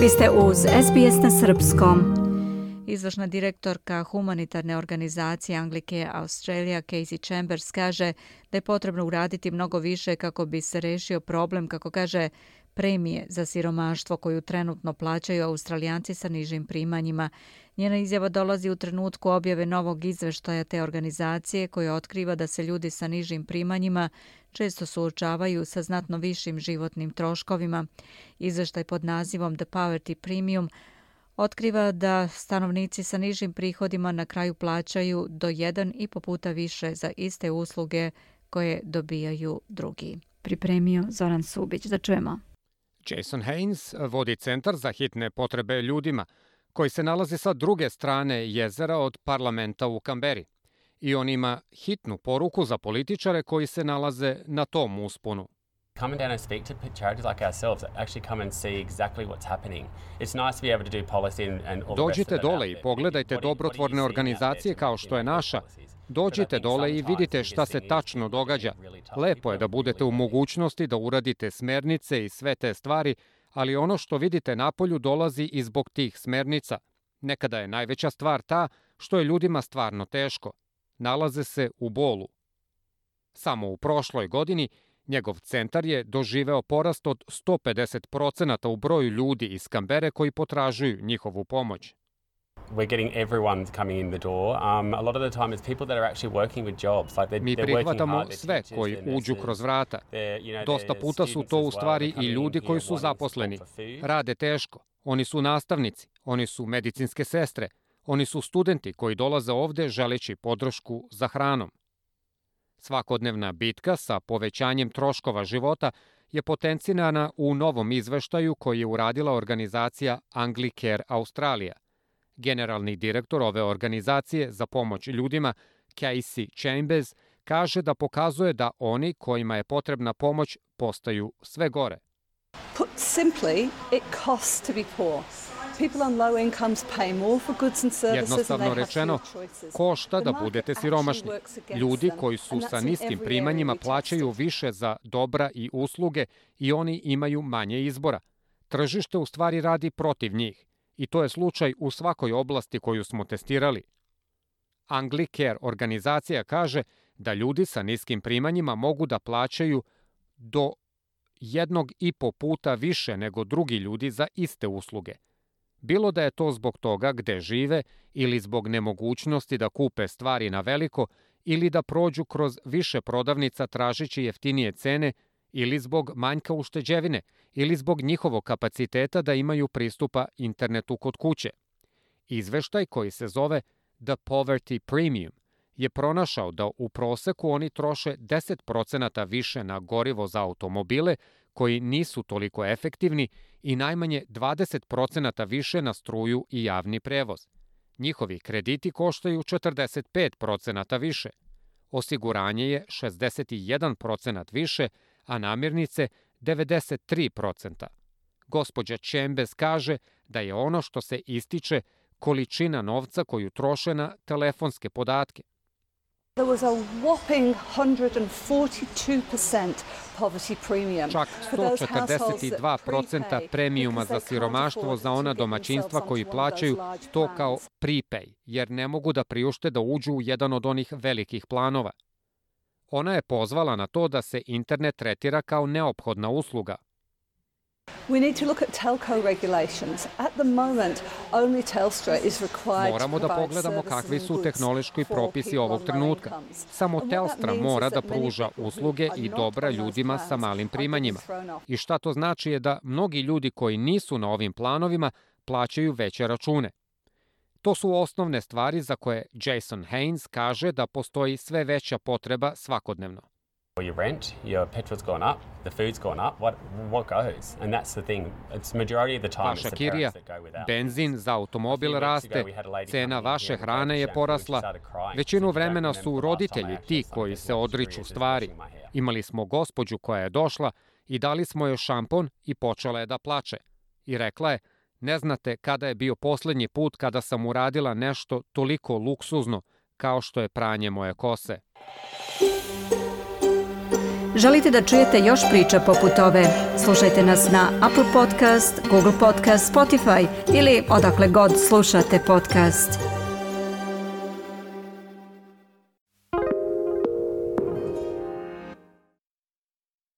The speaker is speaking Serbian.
Vi ste uz SBS na Srpskom. Izvršna direktorka humanitarne organizacije Anglike Australia Casey Chambers kaže da je potrebno uraditi mnogo više kako bi se rešio problem, kako kaže, premije za siromaštvo koju trenutno plaćaju Australijanci sa nižim primanjima. Njena izjava dolazi u trenutku objave novog izveštaja te organizacije koja otkriva da se ljudi sa nižim primanjima često suočavaju sa znatno višim životnim troškovima. Izveštaj pod nazivom The Poverty Premium otkriva da stanovnici sa nižim prihodima na kraju plaćaju do 1,5 puta više za iste usluge koje dobijaju drugi. Pripremio Zoran Subić. Da čujemo. Jason Haynes vodi centar za hitne potrebe ljudima, koji se nalazi sa druge strane jezera od parlamenta u Kamberi. I on ima hitnu poruku za političare koji se nalaze na tom usponu come down and speak to charities like ourselves that actually come and see exactly what's happening. It's nice to be able to do policy and, and all Dođite dole i pogledajte dobrotvorne organizacije kao što je naša. Dođite dole i vidite šta se tačno događa. Lepo je da budete u mogućnosti da uradite smernice i sve te stvari, ali ono što vidite napolju dolazi i zbog tih smernica. Nekada je najveća stvar ta što je ljudima stvarno teško. Nalaze se u bolu. Samo u prošloj godini Njegov centar je doživeo porast od 150% u broju ljudi iz Kambere koji potražuju njihovu pomoć. Mi prihvatamo sve koji uđu kroz vrata. Dosta puta su to u stvari i ljudi koji su zaposleni. Rade teško. Oni su nastavnici, oni su medicinske sestre, oni su studenti koji dolaze ovde želeći podršku za hranom. Svakodnevna bitka sa povećanjem troškova života je potencinana u novom izveštaju koji je uradila organizacija Anglicare Australija. Generalni direktor ove organizacije za pomoć ljudima, Casey Chambers, kaže da pokazuje da oni kojima je potrebna pomoć postaju sve gore. Put simply, it costs to be poor. Jednostavno rečeno, košta da budete siromašni. Ljudi koji su sa niskim primanjima plaćaju više za dobra i usluge i oni imaju manje izbora. Tržište u stvari radi protiv njih i to je slučaj u svakoj oblasti koju smo testirali. Anglicare organizacija kaže da ljudi sa niskim primanjima mogu da plaćaju do jednog i po puta više nego drugi ljudi za iste usluge – bilo da je to zbog toga gde žive ili zbog nemogućnosti da kupe stvari na veliko ili da prođu kroz više prodavnica tražići jeftinije cene ili zbog manjka ušteđevine ili zbog njihovog kapaciteta da imaju pristupa internetu kod kuće. Izveštaj koji se zove The Poverty Premium je pronašao da u proseku oni troše 10% više na gorivo za automobile koji nisu toliko efektivni i najmanje 20% više na struju i javni prevoz. Njihovi krediti koštaju 45% više. Osiguranje je 61% više, a namirnice 93%. Gospođa Čembes kaže da je ono što se ističe količina novca koju troše na telefonske podatke. There was a whopping 142% poverty premium. Čak 142% premijuma za siromaštvo za ona domaćinstva koji plaćaju to kao prepay, jer ne mogu da priušte da uđu u jedan od onih velikih planova. Ona je pozvala na to da se internet tretira kao neophodna usluga, We need to look at telco regulations. At the moment, only Telstra is required Moramo da pogledamo kakvi su tehnološki propisi ovog trenutka. Samo Telstra mora da pruža usluge i dobra ljudima sa malim primanjima. I šta to znači je da mnogi ljudi koji nisu na ovim planovima plaćaju veće račune. To su osnovne stvari za koje Jason Haynes kaže da postoji sve veća potreba svakodnevno. your rent, your petrol's gone up, the food's gone up, what what goes? And that's the thing. It's majority of the time Vaša kirija, benzin za automobil raste, cena vaše hrane je porasla. Većinu vremena su roditelji ti koji se odriču stvari. Imali smo gospođu koja je došla i dali smo joj šampon i počela je da plače. I rekla je, ne znate kada je bio poslednji put kada sam uradila nešto toliko luksuzno kao što je pranje moje kose. Želite da čujete još priča poput ove? Slušajte nas na Apple Podcast, Google Podcast, Spotify ili odakle god slušate podcast.